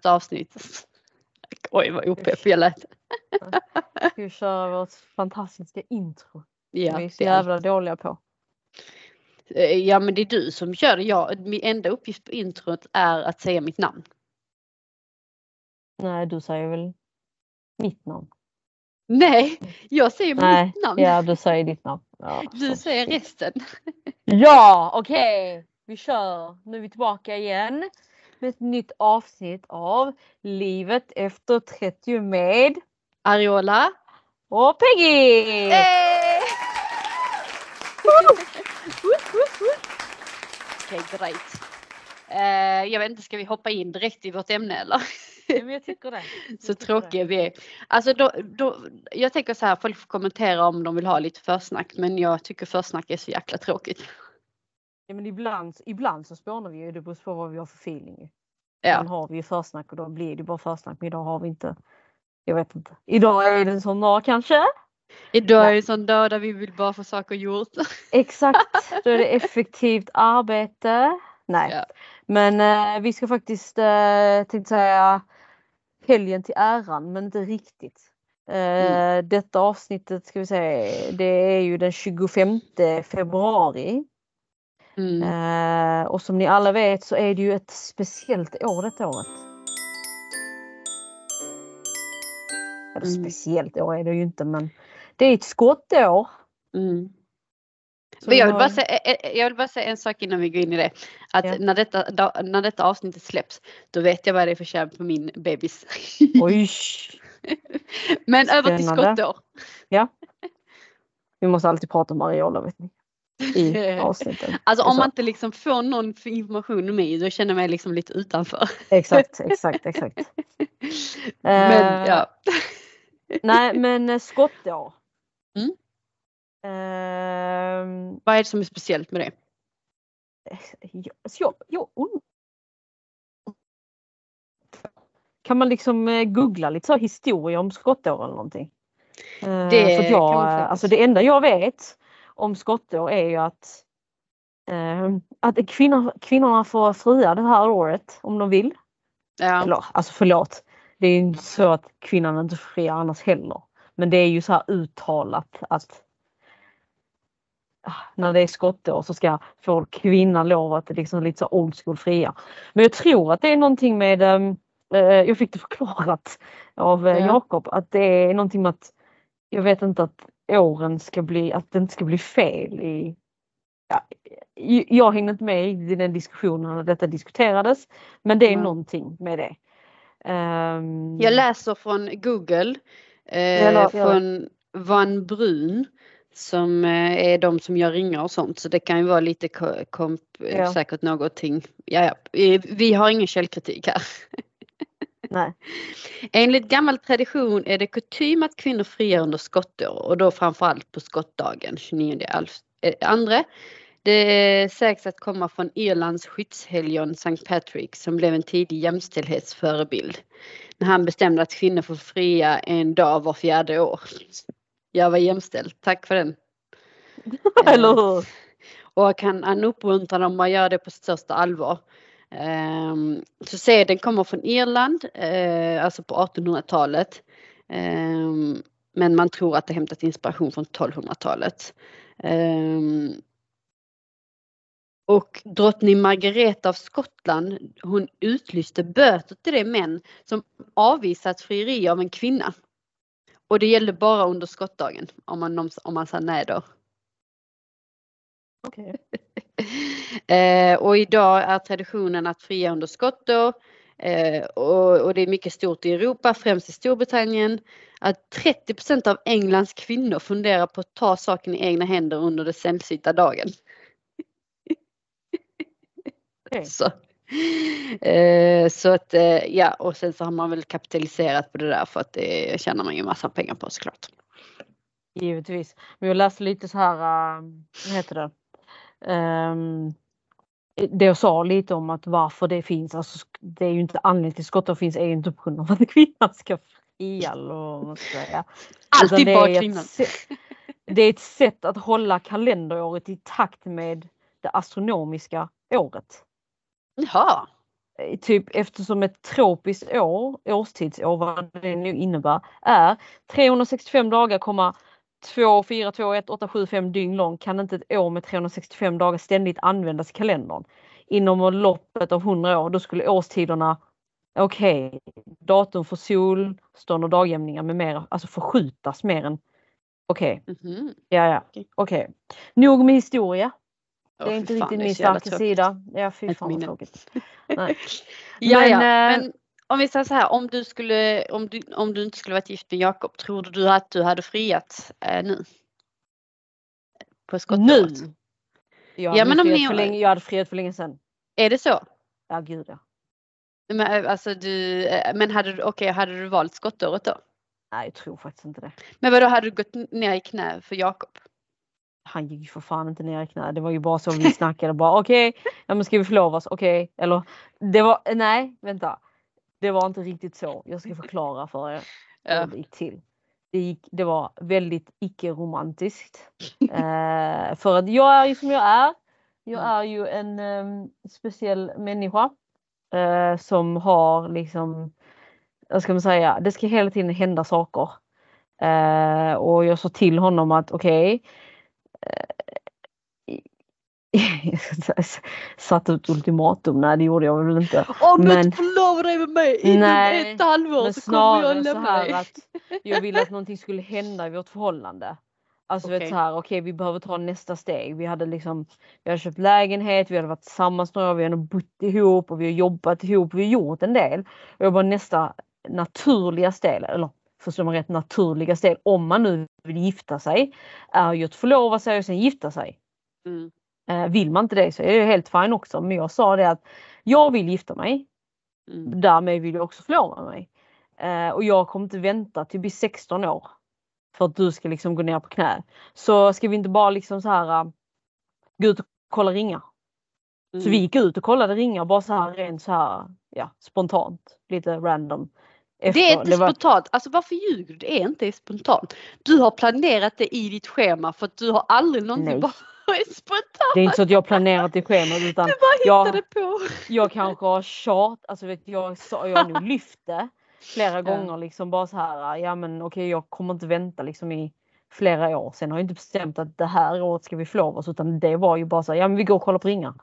ett avsnitt. Oj vad opepp jag lät. Ska vi köra vårt fantastiska intro? Ja, som vi är så jävla dåliga på. Eh, Ja men det är du som gör det. Jag, min enda uppgift på introt är att säga mitt namn. Nej, du säger väl mitt namn? Nej, jag säger Nej, mitt namn. Ja, du säger ditt namn. Ja, Du säger resten. Ja, okej. Vi kör. Nu är vi tillbaka igen med ett nytt avsnitt av Livet efter 30 med Ariola. och Peggy! Eh! Okej, great. Eh, jag vet inte, ska vi hoppa in direkt i vårt ämne eller? Ja, jag tycker det. Så tycker tråkiga vi är. Alltså då, då, jag tänker så här, folk får kommentera om de vill ha lite försnack men jag tycker försnack är så jäkla tråkigt. Ja, men ibland, ibland så spånar vi ju. Det beror på vad vi har för feeling. Ja, Ibland har vi ju försnack och då blir det bara försnack. Men idag har vi inte. Jag vet inte. Idag är det en sån dag kanske. idag är det en sån dag där vi vill bara få saker gjort. Exakt. Då är det effektivt arbete. Nej, Ja. men eh, vi ska faktiskt eh, tänkte säga helgen till äran, men inte riktigt. Eh, Mm. Detta avsnittet ska vi säga, det är ju den 25 februari. Mm. Eh, och som ni alla vet så är det ju ett speciellt år detta året. Eller Mm. speciellt år är det ju inte men det är ett skottår. Mm. Så Men jag vi vill, bara säga, eh, eh, jag vill bara säga en sak innan vi går in i det. Att Ja. när, detta, när detta avsnittet släpps då vet jag vad det är för kärn på min bebis. Oj! Men över till Spännande. skottår. Vi måste alltid prata om Ariola vet ni. I avsnitten. Alltså om man inte liksom får någon information om mig då känner jag mig liksom lite utanför. Exakt, exakt, exakt. Men Eh, ja. Nej men eh, skottår. Mm. Ehm, Vad är det som är speciellt med det? jag, så jag, jag und- Kan man liksom eh, googla lite så historia om skottår eller någonting? Eh, Det att jag, kan man eh, faktiskt. alltså det enda jag vet om skottår är ju att, eh, att kvinnor, kvinnorna får fria det här året om de vill. Ja. Eller alltså förlåt. Det är ju inte så att kvinnan inte får fria annars heller. Men det är ju så här uttalat att ah, när det är skottår så ska få kvinnan lov att liksom lite så old school fria. Men jag tror att det är någonting med, ehm, eh, jag fick det förklarat av eh, Ja. Jakob, att det är någonting med att jag vet inte att åren ska bli, att det inte ska bli fel i Ja, jag hängde inte med i den diskussionen när detta diskuterades. Men det är Nej. någonting med det. Ehm, Jag läser från Google. Eh, la- från Van Brun. Som eh, är de som gör ringar och sånt. Så det kan ju vara lite ko- komp, Ja. säkert någonting. Ja, ja. Vi har ingen källkritik här. Nej. Enligt gammal tradition är det kutym att kvinnor friar under skottår och då framförallt på skottdagen 29 alf- eh, andre. Det sägs att komma från Irlands skyddshelgon St. Patrick som blev en tidig jämställdhetsförebild. När han bestämde att kvinnor får fria en dag var fjärde år. Jag var jämställd, tack för den. Eller hur? Och han, han uppmuntrar dem att göra det på största allvar. Um, så seden kommer från Irland, eh, alltså på 1800-talet. Ehm, men man tror att det hämtat inspiration från 1200-talet. Ehm, och drottning Margareta av Skottland, hon utlyste böter till de män som avvisat frieri av en kvinna. Och det gällde bara under skottdagen, om man, om man sa nej då. Okej. Eh, och idag är traditionen att fria under skottår. Eh, och, och det är mycket stort i Europa, främst i Storbritannien. Att 30% av Englands kvinnor funderar på att ta saken i egna händer under den sällsynta dagen. Okej. Så. Eh, så att eh, ja, och sen så har man väl kapitaliserat på det där för att det tjänar man ju massa pengar på såklart. Givetvis. Men jag läste lite så här, äh, vad heter det? Ehm, det jag sa lite om att varför det finns, alltså det är ju inte anledningen till skottår finns är ju inte på grund av att kvinnan ska fria eller vad man ska säga. Alltid bara kvinnan. Det är ett sätt att hålla kalenderåret i takt med det astronomiska året. Jaha, eh, typ eftersom ett tropiskt år, årstidsår, vad det nu innebär, är 365 dagar, 2, 4, 2, 1, 8, 7, 5 dygn lång kan inte ett år med 365 dagar ständigt användas i kalendern. Inom loppet av 100 år då skulle årstiderna okej, okay, datum för solstånd och dagjämningar med mera, alltså förskjutas mer än okej. Okay. Mm -hmm. Ja, ja, okej. Okay. Nog med historia. Det är inte riktigt min starka sida. Ja, fy fan vad tråkigt. Nej. ja, men, ja. Eh, men om vi säger så här, om du, skulle, om du, om du inte skulle varit gift med Jakob, tror du att du hade friat eh, nu? På skottåret? Nu? Jag hade, ja, men om ni... för länge, jag hade friat för länge sedan. Är det så? Ja, gud ja. Men, eh, alltså, du, eh, men hade, du, okay, hade du valt skottåret då? Nej, jag tror faktiskt inte det. Men vadå, hade du gått ner i knä för Jakob? Han gick ju för fan inte ner i knä. Det var ju bara så vi snackade. bara okej, okay, ja, men ska vi förlovas? Okej. Okay. Eller det var, nej vänta. Det var inte riktigt så. Jag ska förklara för er hur det gick till. Det, gick, det var väldigt icke-romantiskt. eh, för att jag är ju som jag är. Jag mm. är ju en um, speciell människa. Eh, som har liksom, vad ska man säga, det ska hela tiden hända saker. Eh, och jag sa till honom att okej, okay, satt ut ultimatum. Nej det gjorde jag väl inte. Om du inte förlovar dig med mig inom nej, ett halvår så kommer jag lämna dig. Att jag ville att någonting skulle hända i vårt förhållande. Alltså okay. vet så här, okej okay, vi behöver ta nästa steg. Vi hade liksom, vi hade köpt lägenhet, vi hade varit tillsammans några år, vi hade bott ihop och vi har jobbat ihop, vi har gjort en del. Och jag bara nästa naturliga steg, eller förstår man rätt naturliga steg, om man nu vill gifta sig, är ju att förlova sig och sen gifta sig. Mm. Eh, vill man inte det så är det helt fine också. Men jag sa det att jag vill gifta mig. Mm. Därmed vill jag också förlova mig. Eh, och jag kommer inte vänta till bli 16 år. För att du ska liksom gå ner på knä. Så ska vi inte bara liksom så här uh, gå ut och kolla ringar. Mm. Så vi gick ut och kollade ringar bara så här rent så här ja, spontant. Lite random. Efter. Det är inte det var... spontant. Alltså varför ljuger du? Det är inte spontant. Du har planerat det i ditt schema för att du har aldrig någonsin Nej. bara spontant. Det är inte så att jag planerat schemat utan du bara jag, på. jag kanske har tjat, alltså vet jag, jag har nog lyft det flera gånger liksom bara så här, ja men okej jag kommer inte vänta liksom i flera år. Sen har jag inte bestämt att det här året ska vi förlova oss utan det var ju bara så här, ja men vi går och kollar på ringar.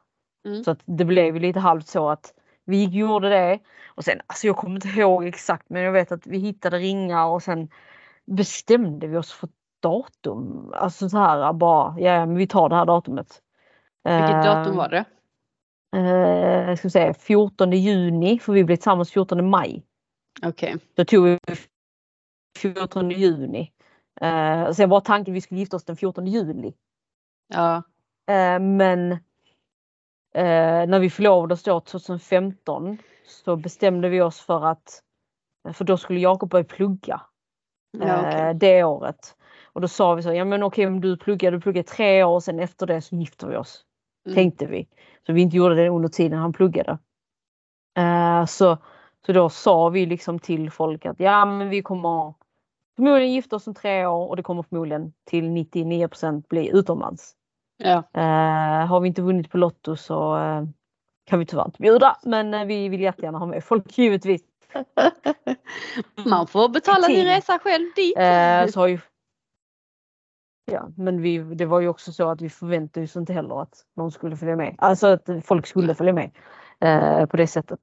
Mm. Så att det blev ju lite halvt så att vi gjorde det och sen, alltså jag kommer inte ihåg exakt men jag vet att vi hittade ringar och sen bestämde vi oss för datum. Alltså så här bara, ja men vi tar det här datumet. Vilket datum var det? Eh, jag ska säga 14 juni för vi blev tillsammans 14 maj. Okej. Okay. Då tog vi 14 juni. Eh, sen var tanken att vi skulle gifta oss den 14 juli. Ja. Eh, men eh, när vi förlovade oss då 2015 så bestämde vi oss för att för då skulle Jakob börja plugga. Ja, okay. Eh, det året. Och då sa vi så, ja men okej om du pluggar, du pluggar tre år och sen efter det så gifter vi oss. Mm. Tänkte vi. Så vi inte gjorde det under tiden han pluggade. Uh, så, så då sa vi liksom till folk att ja men vi kommer förmodligen gifta oss om tre år och det kommer förmodligen till 99 bli utomlands. Ja. Uh, har vi inte vunnit på Lotto så uh, kan vi tyvärr inte bjuda men vi vill jättegärna ha med folk givetvis. Man får betala sin resa själv dit. så har ju Ja, men vi, det var ju också så att vi förväntade oss inte heller att någon skulle följa med. Alltså att folk skulle följa med eh, på det sättet.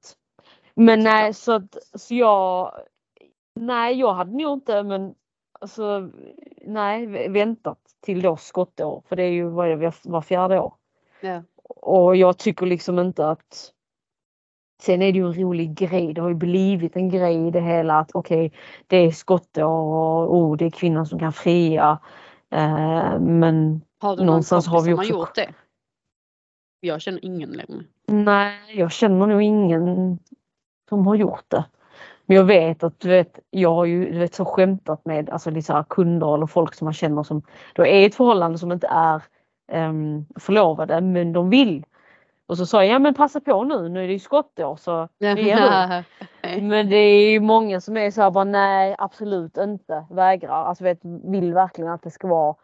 Men nej, så att så jag. Nej, jag hade nog inte, men alltså nej, väntat till då skottår för det är ju det, var fjärde år. Ja. Och jag tycker liksom inte att Sen är det ju en rolig grej. Det har ju blivit en grej i det hela att okej, okay, det är skottår och oh, det är kvinnan som kan fria. Eh, men har du någonstans har vi också... har gjort det? Jag känner ingen längre. Nej, jag känner nog ingen som har gjort det. Men jag vet att du vet, jag har ju du vet, så skämtat med alltså, lite kunder eller folk som man känner som då är ett förhållande som inte är um, förlovade men de vill och så sa jag, ja men passa på nu, nu är det ju skottår så Men det är ju många som är så här bara nej absolut inte, vägrar. Alltså vet, vill verkligen att det ska vara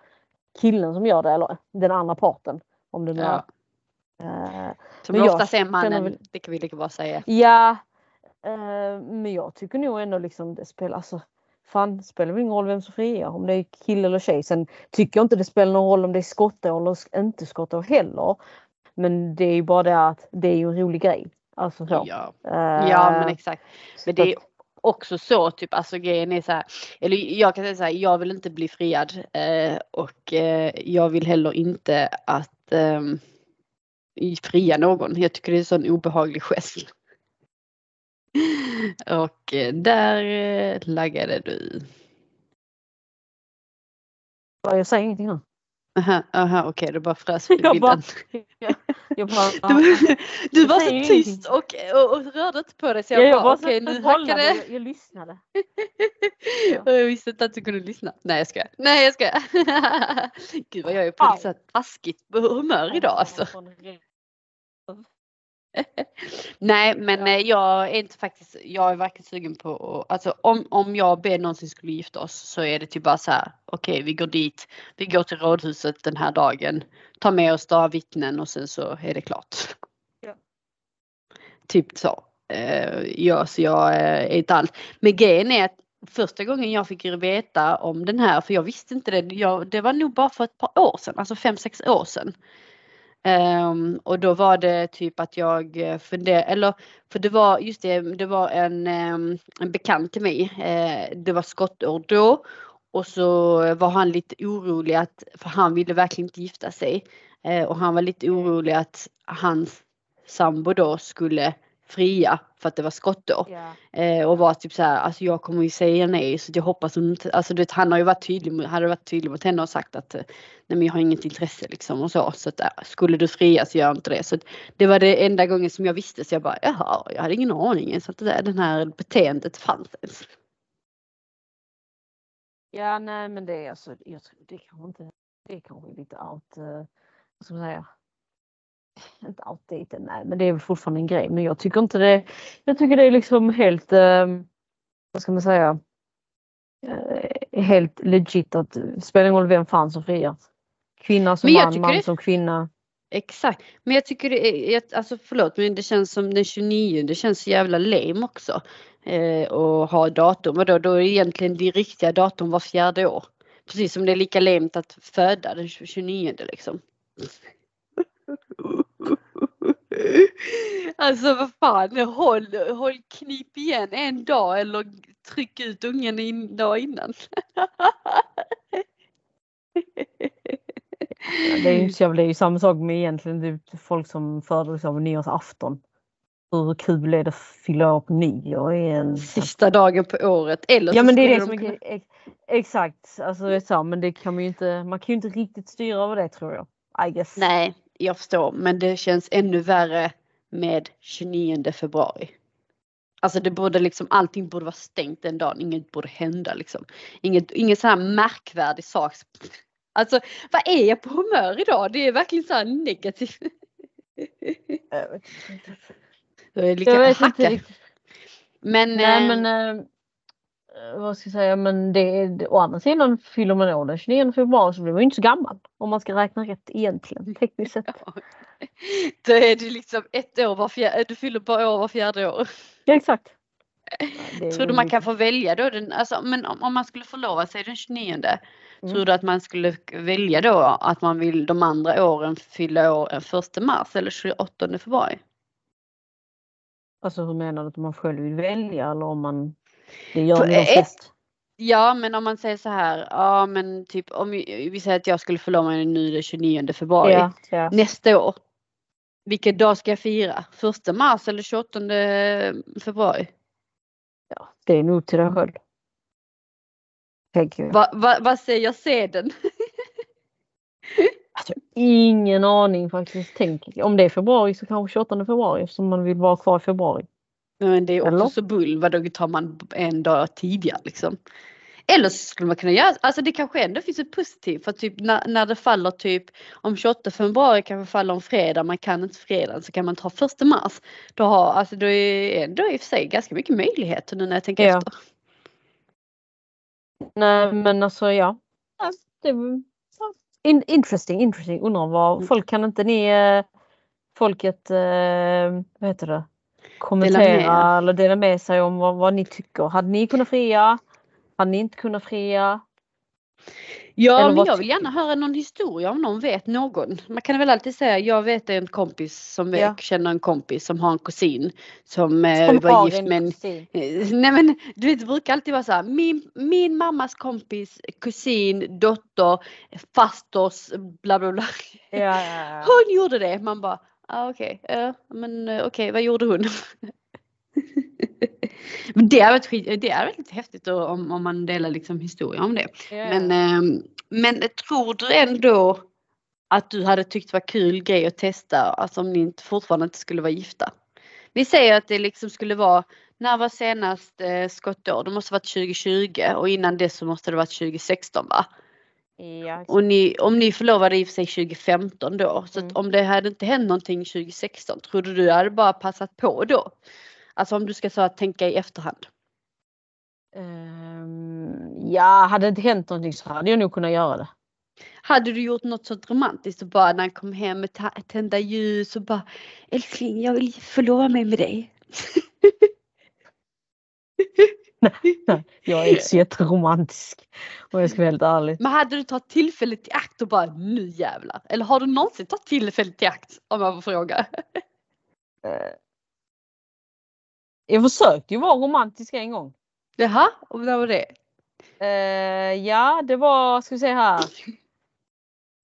killen som gör det eller den andra parten. Om det nu ja. är. Uh, Som Men oftast är mannen, väl- det kan vi lika bra säga. Ja, eh, men jag tycker nog ändå liksom det spelar, alltså fan det spelar väl ingen roll vem som friar om det är kille eller tjej. Sen tycker jag inte det spelar någon roll om det är skottår eller inte skottår heller. Men det är ju bara det att det är ju en rolig grej. Alltså så. Ja. Eh, ja men exakt. Men det är också så typ alltså grejen är så här. Eller jag kan säga så här, jag vill inte bli friad eh, och eh, jag vill heller inte att eh, fria någon. Jag tycker det är en sån obehaglig gest. Och eh, där eh, laggade du. jag säger ingenting nu. Aha, aha okej, du bara frös Jag bara- bilden. Jag bara, Du, du var så tyst och, och, och rörde inte på dig så jag, Ja, jag bara okej nu förhållande, hackade jag, jag lyssnade. Och jag visste inte att du kunde lyssna. Nej jag skojar. Nej jag skojar. Gud vad jag är på taskigt humör idag alltså. Nej men Ja. eh, jag är inte faktiskt, jag är verkligen sugen på alltså om, om jag och Ben någonsin skulle gifta oss så är det typ bara så här, okej vi går dit, vi går till rådhuset den här dagen, tar med oss några vittnen och sen så är det klart. Ja. Typ så. Eh, ja, så jag eh, är inte alls, men grejen är att första gången jag fick veta om den här, för jag visste inte det, jag, det var nog bara för ett par år sedan, alltså fem sex år sedan. Ehm, och då var det typ att jag funderade, eller för det var just det, det var en, ehm, en bekant till mig. Eh, det var skottår då och så var han lite orolig att, för han ville verkligen inte gifta sig. Eh, och han var lite orolig att hans sambo då skulle fria för att det var skottår. Ja. Eh, och var typ så här, alltså jag kommer ju säga nej så jag hoppas hon inte, alltså du vet, han har ju varit tydlig, hade varit tydlig mot henne och sagt att eh, nej men jag har inget intresse liksom och så. Så att, äh, skulle du fria så gör inte det. Så det var det enda gången som jag visste så jag bara jaha, jag hade ingen aning ens att det där, den här beteendet fanns ens. Ja, nej men det är alltså, jag tror det kanske inte, det är kanske lite out, eh, vad ska man säga? Inte outdated, nej men det är väl fortfarande en grej. Men jag tycker inte det, jag tycker det är liksom helt, eh, vad ska man säga? Eh, helt legit att spelar ingen roll vem fan som friar. Kvinna som man, man det- som kvinna. Exakt, men jag tycker det är, jag- alltså förlåt men det känns som den 29, det känns så jävla lame också. Eh, och ha datum, och då, då är det egentligen det riktiga datum var fjärde år. Precis som det är lika lame att föda den 29 liksom. Alltså vad fan, håll, håll knip igen en dag eller tryck ut ungen en dag innan. Det är ju inte så jävla- det är ju samma sak med egentligen det är folk som föder liksom nyårsafton. Hur kul är det att fylla på nyår? är en Sista dagen på året. Eller Ja men det är det de som är kunna- ex- Exakt, alltså det är så, men det kan man ju inte, man kan ju inte riktigt styra över det tror jag. I guess. Nej, jag förstår, men det känns ännu värre med 29 februari. Alltså det borde liksom, allting borde vara stängt den dagen, inget borde hända liksom. Inget, ingen sån här märkvärdig sak. Alltså vad är jag på humör idag? Det är verkligen så här negativt. Jag vet inte. Jag vet inte riktigt. Men, Nej eh, men eh, vad ska jag säga, men det, det, å andra sidan fyller man år den 29 februari så blir man ju inte så gammal. Om man ska räkna rätt egentligen tekniskt sett. ja. Då är det liksom ett år var fjärde, du fyller på år var fjärde år. Ja exakt. Är Tror du man kan få välja då? Den, alltså, men om, om man skulle förlova sig den 29 Mm. Tror du att man skulle välja då att man vill de andra åren fylla år den 1 mars eller 28 februari? Alltså hur menar du att man själv vill välja eller om man det gör de flesta? Ja men om man säger så här, ja men typ om vi, säger att jag skulle förlova mig nu den 29 februari Ja, ja. nästa år. Vilken dag ska jag fira? 1 mars eller 28 februari? ja, det är nog till dig själv. Tänker jag. Va, va, vad säger sedeln? Alltså, ingen aning faktiskt. Tänk, om det är februari så kanske 28 februari eftersom man vill vara kvar i februari. Men det är också Eller? så bull, vad då tar man en dag tidigare liksom. Eller så skulle man kunna göra, alltså det kanske ändå finns ett positivt för typ när, när det faller typ om 28 februari kanske faller om fredag, man kan inte fredag så kan man ta första mars. Då har, alltså då är ändå i och för sig ganska mycket möjligheter nu när jag tänker Ja. efter. Nej men alltså ja. ja. In, interesting, interesting. Undrar vad Mm. folk kan inte ni eh, folket, eh, vad heter det, kommentera med. eller dela med sig om vad, vad ni tycker. Hade ni kunnat fria? Hade ni inte kunnat fria? Ja, Eller men vad jag vill gärna höra någon historia om någon vet någon. Man kan väl alltid säga, jag vet en kompis som Ja. känner en kompis som har en kusin som, eh, Som var har gift med en. Eh, Nej men du vet det brukar alltid vara så här, min, min mammas kompis, kusin, dotter, fasters, bla bla bla. Ja, ja, ja. Hon gjorde det. Man bara, ah, okej, ja, men eh, okej, vad gjorde hon? men det är, skit- det är väldigt häftigt då, om, om man delar liksom historia om det. Ja. Men, ehm, men tror du ändå att du hade tyckt var kul grej att testa, alltså om ni inte, fortfarande inte skulle vara gifta? Vi säger att det liksom skulle vara, när var senast eh, skottår? Det måste varit 2020 och innan det så måste det varit 2016 va? Ja. Och ni, om ni förlovade i och för sig 2015 då, så Mm. om det hade inte hänt någonting 2016, tror du hade bara passat på då? Alltså om du ska så att tänka i efterhand. Ehm, ja, hade det inte hänt någonting så hade jag nog kunnat göra det. Hade du gjort något sånt romantiskt och bara när han kom hem med tända ljus och bara älskling jag vill förlova mig med dig. Nej, jag är inte så jätteromantisk om jag ska vara helt ärlig. Men hade du tagit tillfället i akt och bara nu jävlar? Eller har du någonsin tagit tillfället i akt om jag får fråga? Eh, Jag försökte ju vara romantisk en gång. Jaha, och när var det? Eh, ja, det var, ska vi se här.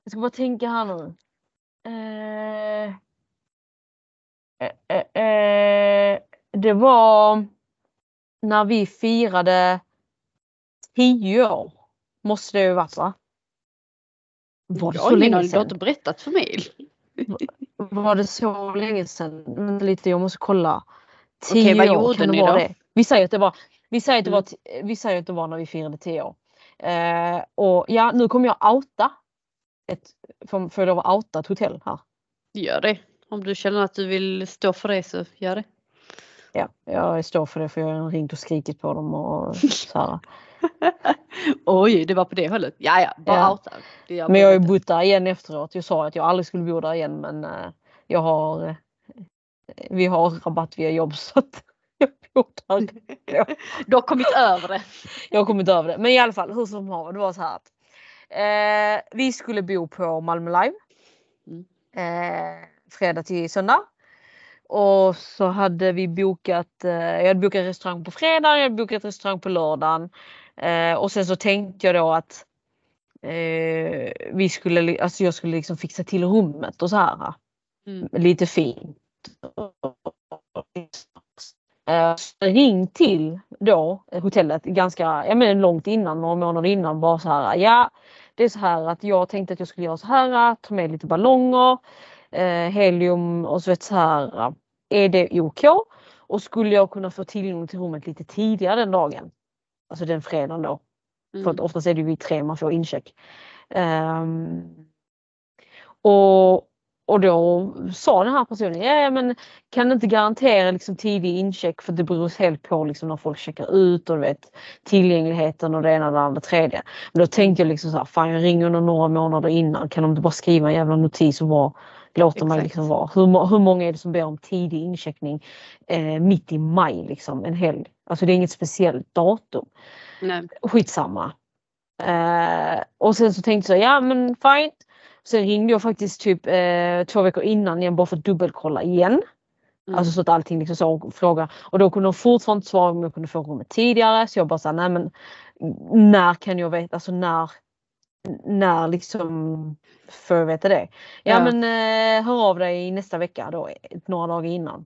Jag ska bara tänka här nu. Eh, eh, det var när vi firade tio år. Måste det ju varit va? Var det så länge aning, du har sedan? inte berättat för mig. Var det så länge sedan? Lite, jag måste kolla. Okej, Tio vad år, gjorde det ni då? Det? Vi säger att det var, vi säger att det Mm. var, t- vi säger att det var när vi firade tio år. Eh, och ja, nu kommer jag outa. Ett, får jag lov att outa ett hotell här? Gör det. Om du känner att du vill stå för det så gör det. Ja, jag står för det för jag har ringt och skrikit på dem och så här. Oj, det var på det hållet. Ja, ja, bara Ja. outa. Men jag har ju bott där igen efteråt. Jag sa att jag aldrig skulle bo där igen men eh, jag har eh, vi har rabatt via jobb så att jag bor där. Du har kommit över det. Jag har kommit över det. Men i alla fall hur som haver, det var så här att eh, vi skulle bo på Malmö Live. Mm. Eh, fredag till söndag. Och så hade vi bokat, eh, jag hade bokat restaurang på fredag, jag hade bokat restaurang på lördagen. Eh, och sen så tänkte jag då att eh, vi skulle, alltså jag skulle liksom fixa till rummet och så här. Mm. Lite fint. Eh, ring till då eh, hotellet ganska ja, men långt innan, några månader innan. Bara så här, ja det är så här att jag tänkte att jag skulle göra så här, ta med lite ballonger, eh, helium och så vet så här. Är det OK? Och skulle jag kunna få tillgång till rummet lite tidigare den dagen? Alltså den fredagen då. För att Mm. oftast är det ju vid tre man får incheck. Ehm, och, och då sa den här personen, ja men kan inte garantera liksom tidig incheck för det beror helt på liksom när folk checkar ut och du vet tillgängligheten och det ena och det andra tredje. Men då tänkte jag liksom så här, fan jag ringer några månader innan, kan de inte bara skriva en jävla notis och bara låta mig Exakt. liksom vara. Hur, hur många är det som ber om tidig incheckning eh, mitt i maj liksom en helg? Alltså det är inget speciellt datum Nej. skitsamma. Eh, och sen så tänkte jag ja men fine. Sen ringde jag faktiskt typ eh, två veckor innan igen bara för att dubbelkolla igen. Mm. Alltså så att allting liksom så fråga. Och då kunde de fortfarande svara om jag kunde få rummet tidigare. Så jag bara sa nej men när kan jag veta, alltså när när liksom får jag veta det? Ja, Ja. men eh, hör av dig nästa vecka då, några dagar innan.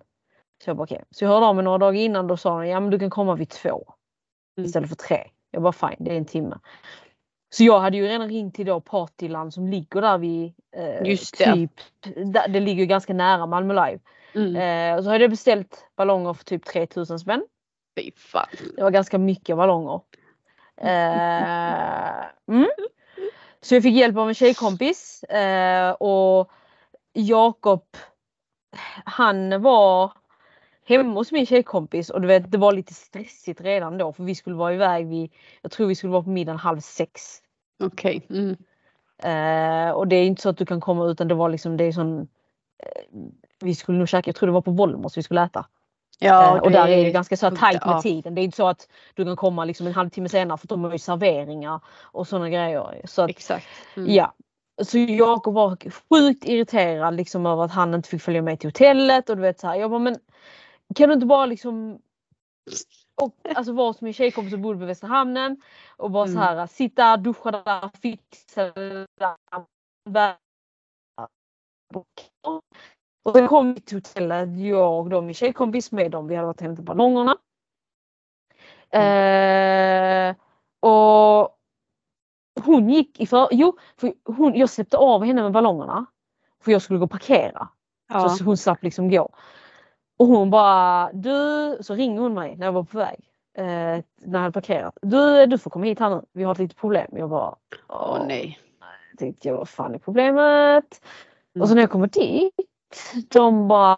Så jag bara okej. Så jag hörde av mig några dagar innan då sa de ja men du kan komma vid två Mm. istället för tre. Jag bara fine, det är en timme. Så jag hade ju redan ringt till då Partyland som ligger där vid eh, Just det. typ, där, det ligger ganska nära Malmö Live. Mm. Eh, och så hade jag beställt ballonger för typ 3000 spänn. Fy fan. Det var ganska mycket ballonger. Eh, mm. Så jag fick hjälp av en tjejkompis eh, och Jakob han var hemma hos min tjejkompis och du vet det var lite stressigt redan då för vi skulle vara iväg vid, jag tror vi skulle vara på middagen halv sex. Okej. Mm. Eh, och det är inte så att du kan komma utan det var liksom det är sån eh, vi skulle nog käka, jag tror det var på Volmos vi skulle äta. Ja, Eh, och där är det ganska så tajt med ja. tiden. Det är inte så att du kan komma liksom en halvtimme senare för de har ju serveringar och sådana grejer. Så att, Exakt. Mm. ja. Så Jakob var sjukt irriterad liksom över att han inte fick följa med till hotellet och du vet så här. Jag bara men kan du inte bara liksom och, alltså vara som min tjejkompis som bodde på Västra hamnen och bara Mm. så här sitta, duscha där, fixa där. Och sen kom vi till hotellet, jag och då min tjejkompis med dem. Vi hade varit och hämtat ballongerna. Eh, och hon gick i för, jo, för hon, jag släppte av henne med ballongerna. För jag skulle gå och parkera. Ja. Så hon slapp liksom gå. Och hon bara, du, så ringer hon mig när jag var på väg. Eh, när jag hade parkerat. Du, du får komma hit här nu, vi har ett litet problem. Jag bara, Åh nej. jag tänkte jag, vad fan är problemet? Mm. Och så när jag kommer dit, de bara,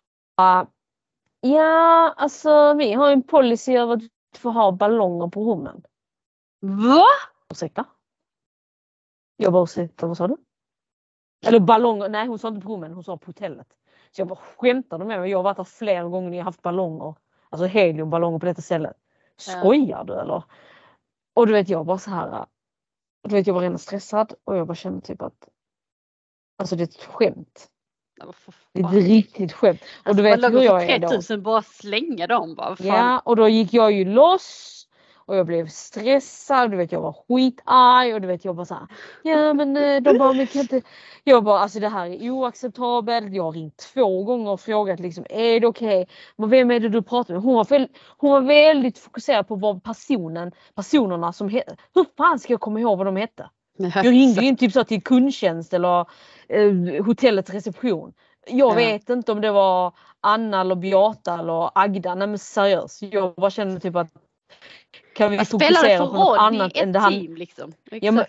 ja alltså vi har en policy över att du får ha ballonger på rummen. Va? Ursäkta? Jag bara, ursäkta vad sa du? Eller ballonger, nej hon sa inte på rummen, hon sa på hotellet. Så jag bara skämtade med mig, jag har varit där flera gånger när jag haft ballonger. Alltså heliumballonger på detta stället. Ja. Skojar du eller? Och du vet jag bara så här. Du vet jag var redan stressad och jag bara kände typ att Alltså det är ett skämt. Det är ett riktigt skämt. Och Alltså, du vet hur jag är då. 3000 bara slänga dem bara. Fan. Ja och då gick jag ju loss. Och jag blev stressad, du vet jag var skitarg och du vet jag bara såhär. Ja men eh, de bara, men kan inte. Jag bara alltså det här är oacceptabelt. Jag har ringt två gånger och frågat liksom är det okej? Men vem är det du pratar med? Hon var, väl, hon var väldigt fokuserad på vad personen, personerna som hette. Hur fan ska jag komma ihåg vad de hette? Jag ringde ju typ så till kundtjänst eller eh, hotellets reception. Jag Ja. vet inte om det var Anna eller Beata eller Agda. Nej men seriöst. Jag bara kände typ att kan vi fokusera på något annat än det han... team liksom. Ja men,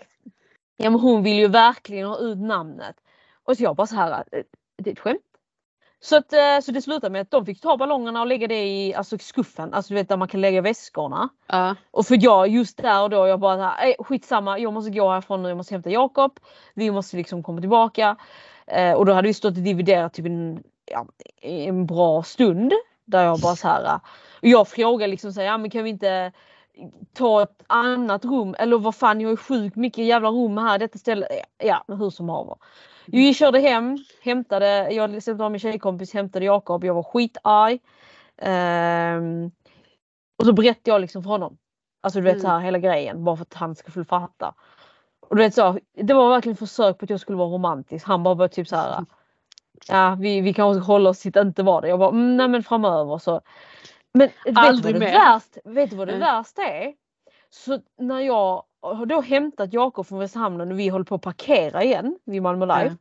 ja men hon vill ju verkligen ha ut namnet. Och så jag bara så här, eh, det är ett skämt. Så, att, eh, så det slutade med att de fick ta ballongerna och lägga det i alltså, skuffen, alltså du vet där man kan lägga väskorna. Ja. Och för jag just där och då jag bara "Ej, skitsamma jag måste gå härifrån nu, jag måste hämta Jakob. Vi måste liksom komma tillbaka. Eh, och då hade vi stått och dividerat typ en, ja, en bra stund. Där jag bara så här. eh, Och jag frågade liksom så här, ja men kan vi inte ta ett annat rum eller vad fan jag har ju sjukt mycket jävla rum här detta stället. Ja men hur som haver. Vi körde hem, hämtade, jag släppte av min tjejkompis, hämtade Jakob, jag var skitarg. Ehm, och så berättade jag liksom för honom. Alltså du vet Mm. så här hela grejen bara för att han skulle fatta. Och du vet så, det var verkligen försök på att jag skulle vara romantisk. Han bara var typ så här. Ja vi, vi kanske ska hålla oss till att inte vara det. Jag bara mm, nej men framöver så. Men vet du vad Aldrig det värst, vet du vad det Nej. värsta är? Så när jag har då hämtat Jakob från Västra hamnen och vi håller på att parkera igen vid Malmö Live. Ja.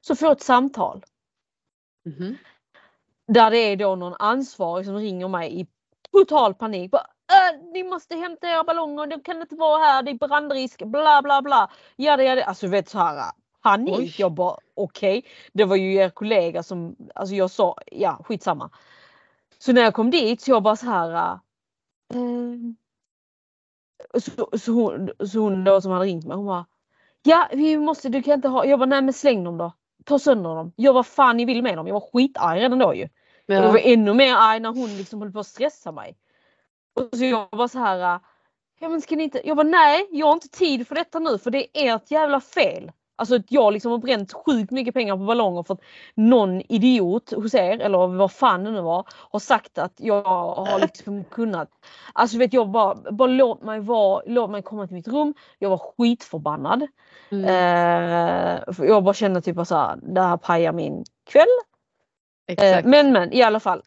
Så får jag ett samtal. Mhm. Där det är då någon ansvarig som ringer mig i total panik. Bara, äh, ni måste hämta era ballonger, de kan inte vara här, det är brandrisk, bla bla bla. Ja det är det. Alltså vet så här panik. Oj. Jag bara okej. Det var ju er kollega som, alltså jag sa ja skitsamma. Så när jag kom dit så jag bara så här. äh, så, så, hon, så hon då som hade ringt mig hon bara Ja vi måste, du kan inte ha, jag bara nej men släng dem då. Ta sönder dem. Gör vad fan ni vill med dem. Jag var skitarg redan då ju. Och jag var Ja. ännu mer arg när hon liksom höll på att stressa mig. Och så jag var så här. Ja men ska ni inte, jag bara nej jag har inte tid för detta nu för det är ert jävla fel. Alltså att jag liksom har bränt sjukt mycket pengar på ballonger för att någon idiot hos er eller vad fan det nu var har sagt att jag har liksom kunnat. Alltså vet jag bara, bara låt mig vara, låt mig komma till mitt rum. Jag var skitförbannad. Mm. Eh, jag bara kände typ att så här, det här pajar min kväll. Eh, men men i alla fall.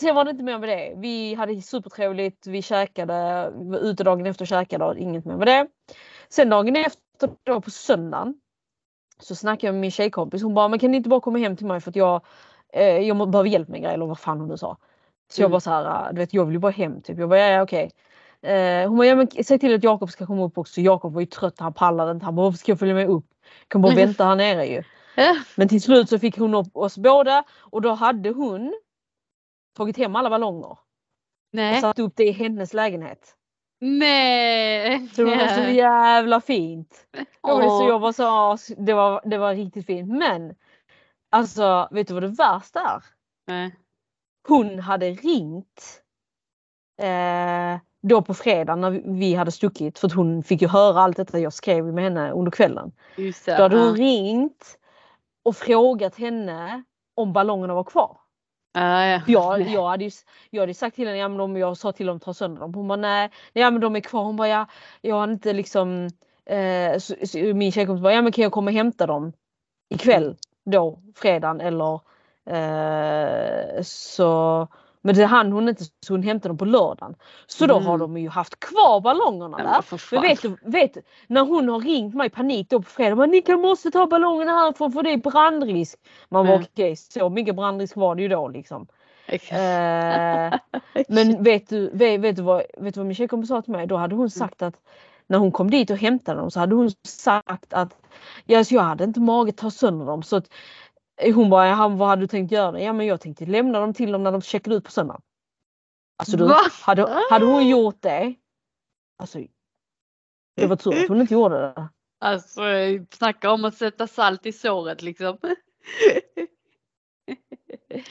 Sen var det inte mer med det. Vi hade supertrevligt, vi käkade, vi var ute dagen efter och käkade och inget mer med det. Sen dagen efter då på söndagen så snackade jag med min tjejkompis. Hon bara, men kan ni inte bara komma hem till mig för att jag, eh, jag behöver hjälp med grejer eller vad fan hon nu sa. Så jag Mm. bara så här, du vet jag vill ju bara hem typ. Jag bara ja, ja okej. Eh, hon bara, ja men säg till att Jakob ska komma upp också. Jakob var ju trött, han pallade inte. Han bara, varför ska jag följa med upp? Jag kan bara vänta här nere ju. Men till slut så fick hon upp oss båda och då hade hon tagit hem alla ballonger och Nej. satt upp det i hennes lägenhet. Nej. Så det var så jävla fint. Jag, så, var så, det, var, det var riktigt fint men Alltså vet du vad det värsta är? Nej. Hon hade ringt eh, då på fredag när vi hade stuckit för att hon fick ju höra allt detta jag skrev med henne under kvällen. Just det. Då hade hon ja. ringt och frågat henne om ballongerna var kvar. Ja, ja. Jag, jag, hade ju, jag hade sagt till henne, ja, men om jag sa till dem ta sönder dem. Hon bara nej, ja men de är kvar. Hon bara ja, jag har inte liksom eh, så, så, min tjejkompis bara ja men kan jag komma och hämta dem ikväll då fredagen eller eh, så men det hann hon inte så hon hämtade dem på lördagen. Så då Mm. har de ju haft kvar ballongerna där. Men vet du, vet, när hon har ringt mig i panik då på fredag. Men ni kan måste ta ballongerna härifrån för det är brandrisk. Man var Mm. okej, så mycket brandrisk var det ju då liksom. Eh, men vet du, vet, vet, du vad, vet du vad min tjejkompis sa till mig? Då hade hon sagt att när hon kom dit och hämtade dem så hade hon sagt att ja, jag hade inte mage att ta sönder dem. Så att, hon bara, "Jaha, vad hade du tänkt göra? Ja men jag tänkte lämna dem till dem när de checkar ut på söndag. Alltså du, hade, hade hon gjort det? Alltså det var tur att hon inte gjorde det. Alltså snacka om att sätta salt i såret liksom.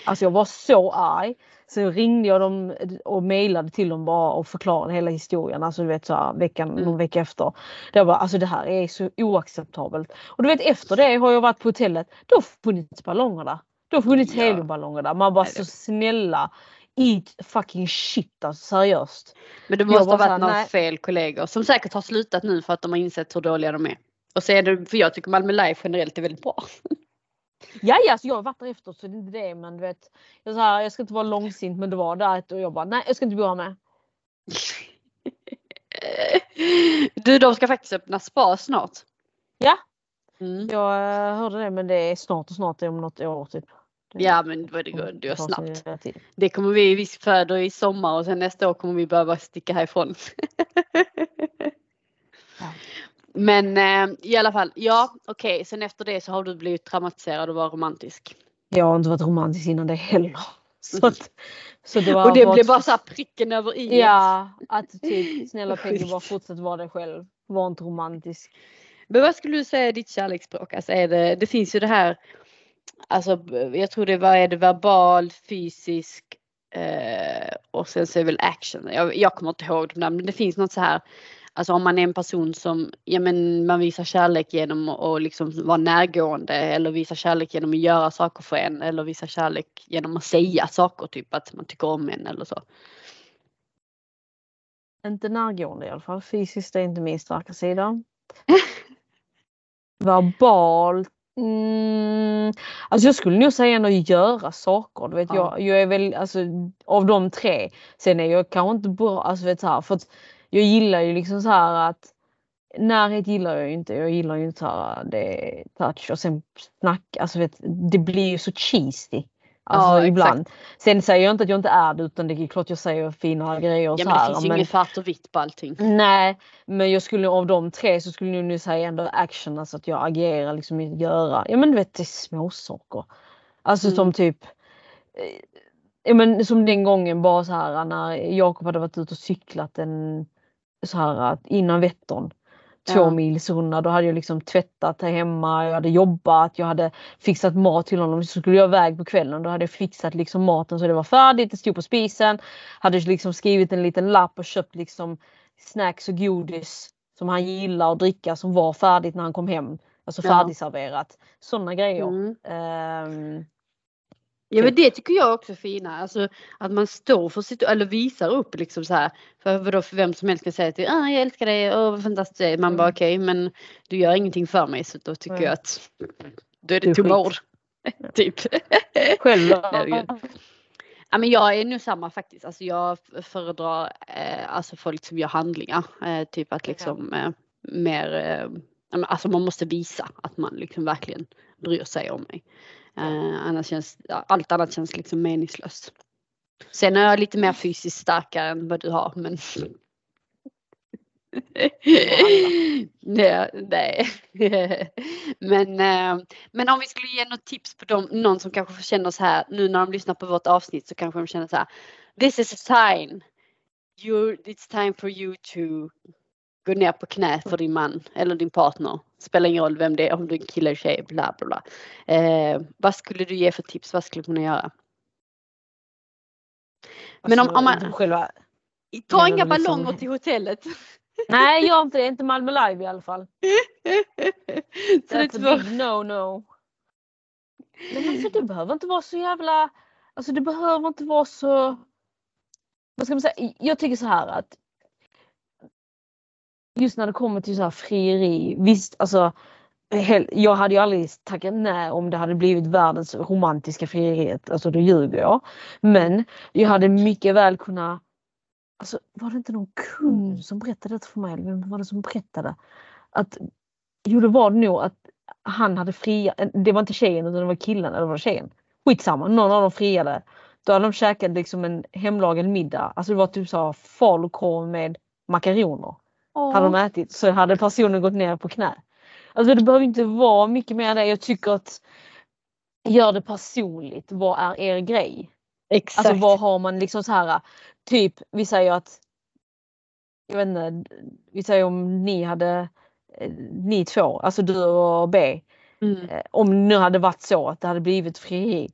Alltså jag var så arg. Så ringde jag dem och mejlade till dem bara och förklarade hela historien. Alltså du vet så här, veckan, Mm. någon vecka efter. Det var alltså det här är så oacceptabelt. Och du vet efter det har jag varit på hotellet. Då har funnits ballonger där. Då har funnits Ja. heliumballonger där. Man bara Nej, så snälla. Eat fucking shit alltså seriöst. Men det måste ha varit några fel kollegor som säkert har slutat nu för att de har insett hur dåliga de är. Och så är det, för jag tycker Malmö Live generellt är väldigt bra. Ja, ja, alltså jag har varit där efter så det är inte det men du vet. Jag, så här, jag ska inte vara långsint men det var där och jag bara nej jag ska inte bo här med. Du, de ska faktiskt öppna spa snart. Ja. Mm. Jag eh, hörde det men det är snart och snart är om något år typ. Ja men vad det går, det går snabbt. Det kommer vi, vi föder i sommar och sen nästa år kommer vi behöva sticka härifrån. Ja. Men eh, i alla fall, ja okej, sen efter det så har du blivit traumatiserad och var romantisk. Jag har inte varit romantisk innan det heller. Så, att, så det var Och det bara- blev bara så här pricken över i. Ja, att typ snälla Peggy bara fortsätt vara dig själv. Var inte romantisk. Men vad skulle du säga är ditt kärleksspråk? Alltså är det, det finns ju det här, alltså jag tror det var, är det verbal, fysisk eh, och sen så är det väl action. Jag, jag kommer inte ihåg de där men det finns något så här, alltså om man är en person som, ja men man visar kärlek genom att liksom vara närgående eller visar kärlek genom att göra saker för en eller visar kärlek genom att säga saker, typ att man tycker om en eller så. Inte närgående i alla fall. Fysiskt är inte min starka sida. Verbalt. Mm, alltså jag skulle nog säga ändå göra saker. Du vet, Ja. jag, jag är väl alltså av de tre. Sen är jag kanske inte bra. Alltså vet så här, för att jag gillar ju liksom så här att närhet gillar jag ju inte. Jag gillar ju inte så här det touch och sen snack. Alltså vet, det blir ju så cheesy. Alltså Ja, ibland. Sen säger jag inte att jag inte är det utan det är klart jag säger fina grejer och Ja så men det här. finns ju men- inget svart och vitt på allting. Nej, men jag skulle av de tre så skulle jag nu säga ändå action, alltså att jag agerar liksom i att göra. Ja men du vet det är små saker. Alltså Mm. som typ eh, Ja men som den gången bara så här när Jakob hade varit ute och cyklat en så här att innan Vättern. Två Ja. mils runda. Då hade jag liksom tvättat här hemma, jag hade jobbat, jag hade fixat mat till honom. Så skulle jag iväg på kvällen. Då hade jag fixat liksom maten så det var färdigt, det stod på spisen. Hade liksom skrivit en liten lapp och köpt liksom snacks och godis som han gillar att dricka som var färdigt när han kom hem. Alltså Ja. färdigserverat. Sådana grejer. Mm. Ehm, Ja men det tycker jag också är fina, alltså att man står för sitt, eller visar upp liksom så här. För vadå, för vem som helst kan säga till ah, jag älskar dig, åh vad fantastiskt det är. Man bara Mm. okej men du gör ingenting för mig så då tycker Nej. jag att då är Det det tomma ord. typ. själv. Ja men jag är nu samma faktiskt, alltså jag föredrar eh, alltså folk som gör handlingar. Eh, typ att liksom eh, mer, eh, alltså man måste visa att man liksom verkligen bryr sig om mig. Eh, annars känns, allt annat känns liksom meningslöst. Sen är jag lite mer fysiskt starkare än vad du har men nej, nej. men, eh, men om vi skulle ge något tips på dem, någon som kanske känner så här nu när de lyssnar på vårt avsnitt så kanske de känner så här This is a sign. You, it's time for you to gå ner på knä för din man eller din partner. Spelar ingen roll vem det är, om du är en kille eller tjej, bla bla bla. Eh, vad skulle du ge för tips? Vad skulle du kunna göra? Men om, Alltså, om man, själva, ta inga ballonger till hotellet. nej, gör inte det. Inte Malmö Live i alla fall. Så det är big no no. Men alltså det behöver inte vara så jävla, alltså det behöver inte vara så, vad ska man säga, jag tycker så här att just när det kommer till så här frieri, visst alltså jag hade ju aldrig tackat nej om det hade blivit världens romantiska frieriet, alltså då ljuger jag. Men jag hade mycket väl kunnat, alltså var det inte någon kund som berättade det för mig, eller vem var det som berättade? Att, jo det var det nog att han hade fria, det var inte tjejen utan det var killen eller var det tjejen? Skitsamma, någon av dem friade. Då hade de käkat liksom en hemlagad middag, alltså det var typ så här falukorv med makaroner. Hade de ätit så hade personen gått ner på knä. Alltså det behöver inte vara mycket mer än det. Jag tycker att gör det personligt. Vad är er grej? Exakt. Alltså vad har man liksom så här typ vi säger att jag vet inte, vi säger om ni hade eh, ni två, alltså du och B. mm. eh, Om det nu hade varit så att det hade blivit frieri.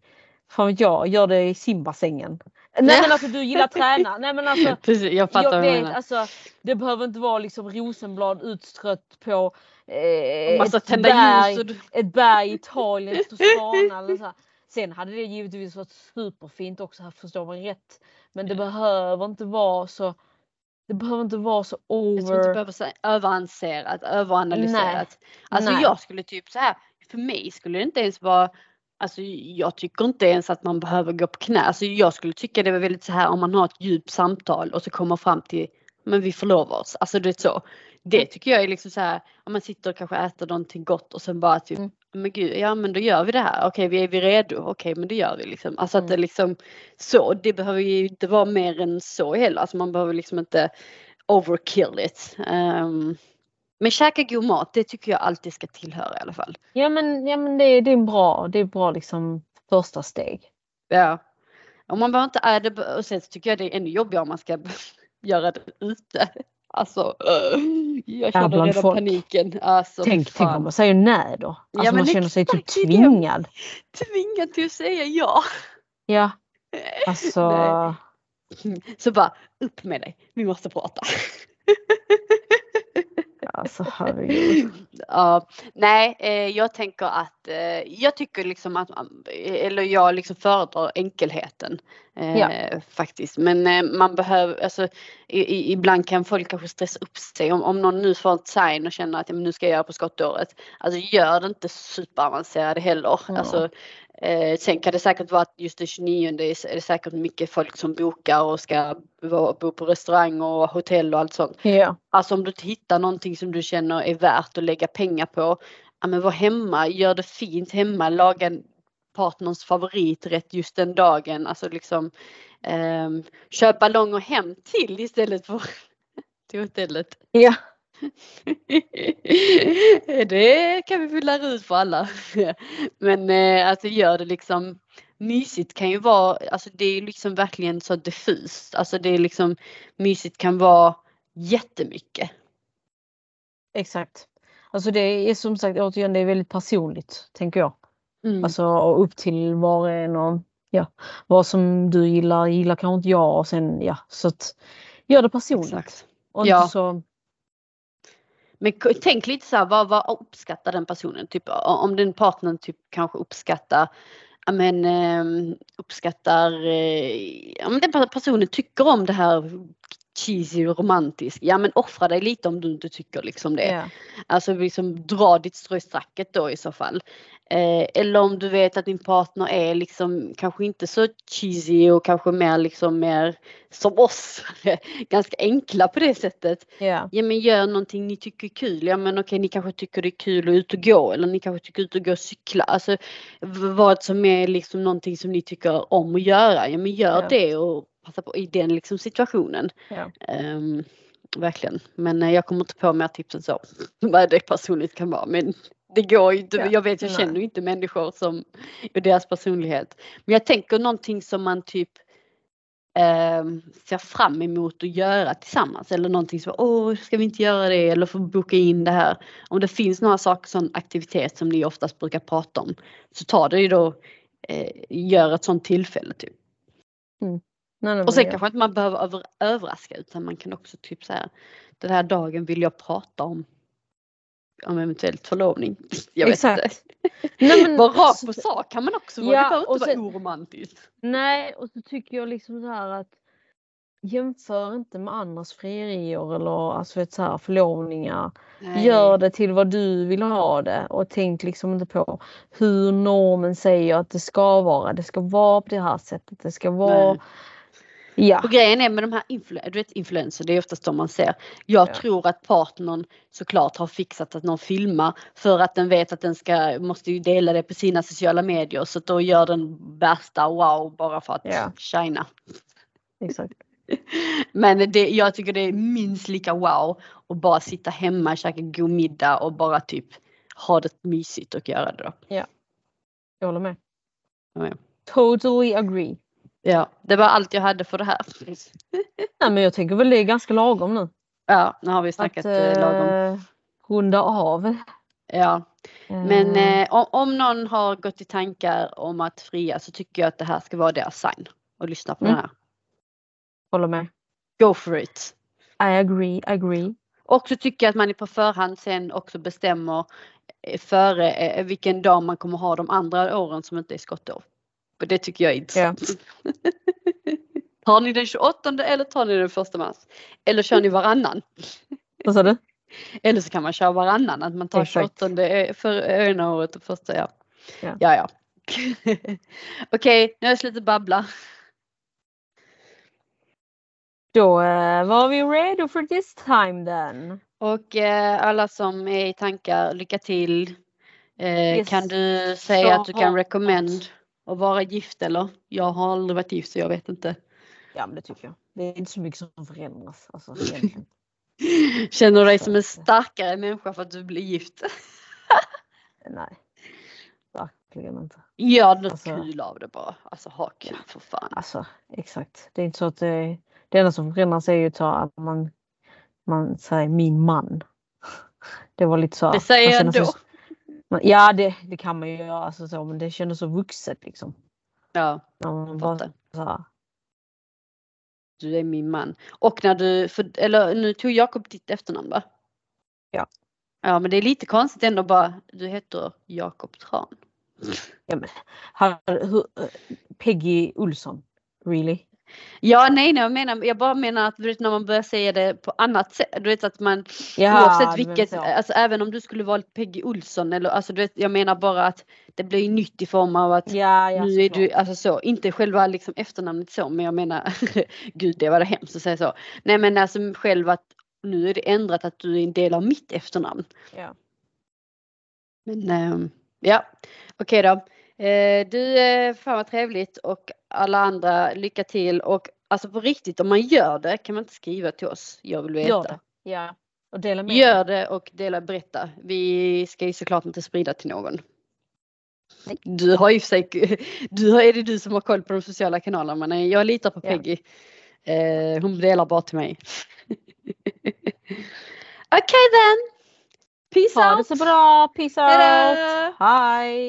Fan vet jag, gör det i simbassängen. Nej men alltså du gillar träna. Nej men alltså Precis, jag fattar jag vad du menar. alltså, det behöver inte vara liksom rosenblad utstrött på eh, ett, berg, ljus ett berg i Italien, Toscana eller så. här. Sen hade det givetvis varit superfint också, här förstår man rätt. Men det behöver inte vara så det behöver inte vara så Jag tror inte det over. behöver vara överanserat, överanalyserat. Alltså Nej. jag skulle typ så här, för mig skulle det inte ens vara Alltså jag tycker inte ens att man behöver gå på knä. Alltså jag skulle tycka det var väldigt så här om man har ett djupt samtal och så kommer fram till men vi förlovar oss. Alltså det är så. Det tycker jag är liksom så här om man sitter och kanske äter någonting gott och sen bara typ Mm. men gud, ja men då gör vi det här. Okej, vi är vi redo? Okej, men det gör vi liksom. Alltså att Mm. det liksom så. Det behöver ju inte vara mer än så heller. Alltså man behöver liksom inte overkill it. Um, men käka god mat, det tycker jag alltid ska tillhöra i alla fall. Ja men, ja, men det, det är bra, det är bra liksom första steg. Ja. Om man behöver inte är det och sen så tycker jag det är ännu jobbigare om man ska göra det ute. Alltså, uh, jag känner redan folk. paniken. Alltså, tänk, tänk om man säger nej då. Alltså Ja, man känner sig typ är tvingad. Tvingad till att säga ja. Ja, alltså. Nej. Så bara, upp med dig, vi måste prata. Alltså herregud. Ja, nej, eh, jag tänker att eh, jag tycker liksom att, man- eller jag liksom föredrar enkelheten eh, Ja. faktiskt. Men eh, man behöver, alltså ibland kan folk kanske stressa upp sig om, om någon nu får ett sign och känner att ja, nu ska jag göra på skottåret. Alltså gör det inte superavancerade heller. Ja. Alltså, eh, sen kan det säkert vara att just den 29 är det säkert mycket folk som bokar och ska bo på restaurang och hotell och allt sånt. Ja, Alltså om du hittar någonting som du känner är värt att lägga pengar på. Ja men var hemma, gör det fint hemma, laga partners favoriträtt just den dagen. Alltså liksom ehm, köp ballonger hem till istället för till hotellet. ja. det kan vi väl lära ut för alla. Men eh, alltså gör det liksom mysigt kan ju vara, alltså det är liksom verkligen så diffust. Alltså det är liksom mysigt kan vara jättemycket. exakt. Alltså det är som sagt återigen det är väldigt personligt tänker jag. Mm. Alltså och upp till var och en och ja, vad som du gillar gillar kanske inte jag och sen ja så att gör det personligt. Exakt. Och Ja. inte så, men tänk lite så här, vad, vad uppskattar den personen? Typ om den partnern typ kanske uppskattar ja men ehm, uppskattar, om ja men den personen tycker om det här cheesy och romantiskt. Ja men offra dig lite om du inte tycker liksom det. ja. Alltså liksom dra ditt strö i stacket då i så fall. Eh, eller om du vet att din partner är liksom kanske inte så cheesy och kanske mer liksom mer som oss. Ganska enkla på det sättet. ja. Ja men gör någonting ni tycker är kul. Ja men okej ni kanske tycker det är kul att ut och gå eller ni kanske tycker ut och gå och cykla. Alltså vad som är liksom någonting som ni tycker om att göra. Ja men gör Ja. det och passa på i den liksom situationen. Ja. Ehm, verkligen. Men eh, jag kommer inte på mer tips än så. Vad det personligt kan vara. Men det går ju inte. Ja, Jag vet jag känner ju inte människor som och deras personlighet. Men jag tänker någonting som man typ eh, ser fram emot att göra tillsammans eller någonting som, åh ska vi inte göra det eller få boka in det här. Om det finns några saker, sån aktivitet som ni oftast brukar prata om så ta det ju då, eh, gör ett sånt tillfälle typ. Nej, nej, Och sen kanske inte man behöver över, överraska utan man kan också typ säga den här dagen vill jag prata om om eventuellt förlovning. Jag vet inte. Exakt. Nej, men, rakt på sak kan man också vara. Ja, det behöver inte sen- vara oromantiskt. Nej, och så tycker jag liksom så här att jämför inte med andras frierier eller alltså vet, så här, förlovningar. Gör det till vad du vill ha det och tänk liksom inte på hur normen säger att det ska vara. Det ska vara på det här sättet. Det ska vara... Nej. Ja. Och grejen är med de här influ- du vet, influencer, det är oftast de man ser. Jag Ja. tror att partnern såklart har fixat att någon filmar för att den vet att den ska, måste ju dela det på sina sociala medier så då gör den värsta wow bara för att Ja. shina. Exakt. Men det, jag tycker det är minst lika wow att bara sitta hemma, käka god middag och bara typ ha det mysigt och göra det då. Jag håller med. Jag med. Totally agree. Ja, det var allt jag hade för det här. Nej, men jag tänker väl det är ganska lagom nu. Ja, nu har vi Att snackat eh, lagom. eh, runda av. Ja, men Eh, eh, om, om någon har gått i tankar om att fria så tycker jag att det här ska vara deras sign. Och lyssna på Mm. den här. håller med. Go for it! I agree, agree. Och så tycker jag att man på förhand sen också bestämmer före vilken dag man kommer ha de andra åren som inte är skottår. För det tycker jag är intressant. tar ni den 28 eller tar ni den första mars? Eller kör ni varannan? Vad sa du? Eller så kan man köra varannan, att man tar Exakt. 28 är för ena året och första, ja. Ja. Ja, ja. Okej, nu har jag slutat babbla. Då eh, var vi ready for this time then. Och eh, alla som är i tankar, lycka till. Eh, Yes. Kan du säga Så att du kan recommend att vara gift eller? Jag har aldrig varit gift så jag vet inte. Ja men det tycker jag. Det är inte så mycket som förändras. Alltså. Känner du dig som en starkare människa för att du blir gift? Nej. Verkligen inte. Gör något Alltså- kul av det bara. Alltså ha kul för fan. Alltså exakt. Det är inte så att det, det enda som förändras är ju att man, man säger min man. Det var lite så. Det säger jag sig ändå. man- Ja det, det kan man ju göra alltså, så, men det kändes så vuxet liksom. Ja, man bara, fattar. här, Du är min man. Och när du, för, eller nu tog Jakob ditt efternamn va? Ja. Ja men det är lite konstigt ändå bara, du heter Jakob Tran. ja, men, har, hur, Peggy Olsson. Really? Ja nej nej jag menar, jag bara menar att du vet när man börjar säga det på annat sätt, du vet att man Ja, oavsett vilket, så. alltså även om du skulle valt Peggy Olsson eller alltså du vet jag menar bara att det blir nytt i form av att Ja, ja, nu är du, alltså så, inte själva liksom efternamnet så men jag menar, gud det var det hemskt att säga så. Nej men alltså själv att nu är det ändrat att du är en del av mitt efternamn. Ja. Men ehm, ja, okej då. Eh, du, eh, fan vad trevligt och alla andra lycka till och alltså på riktigt om man gör det kan man inte skriva till oss. Jag vill veta. Gör det. Ja. Och dela med Gör det och dela, berätta. Vi ska ju såklart inte sprida till någon. Nej. Du har ju för sig, du har, är det du som har koll på de sociala kanalerna men jag litar på Ja. Peggy. Eh, hon delar bara till mig. Okej then. Peace Ha det out. så bra. Peace out. Hejdå. Hej.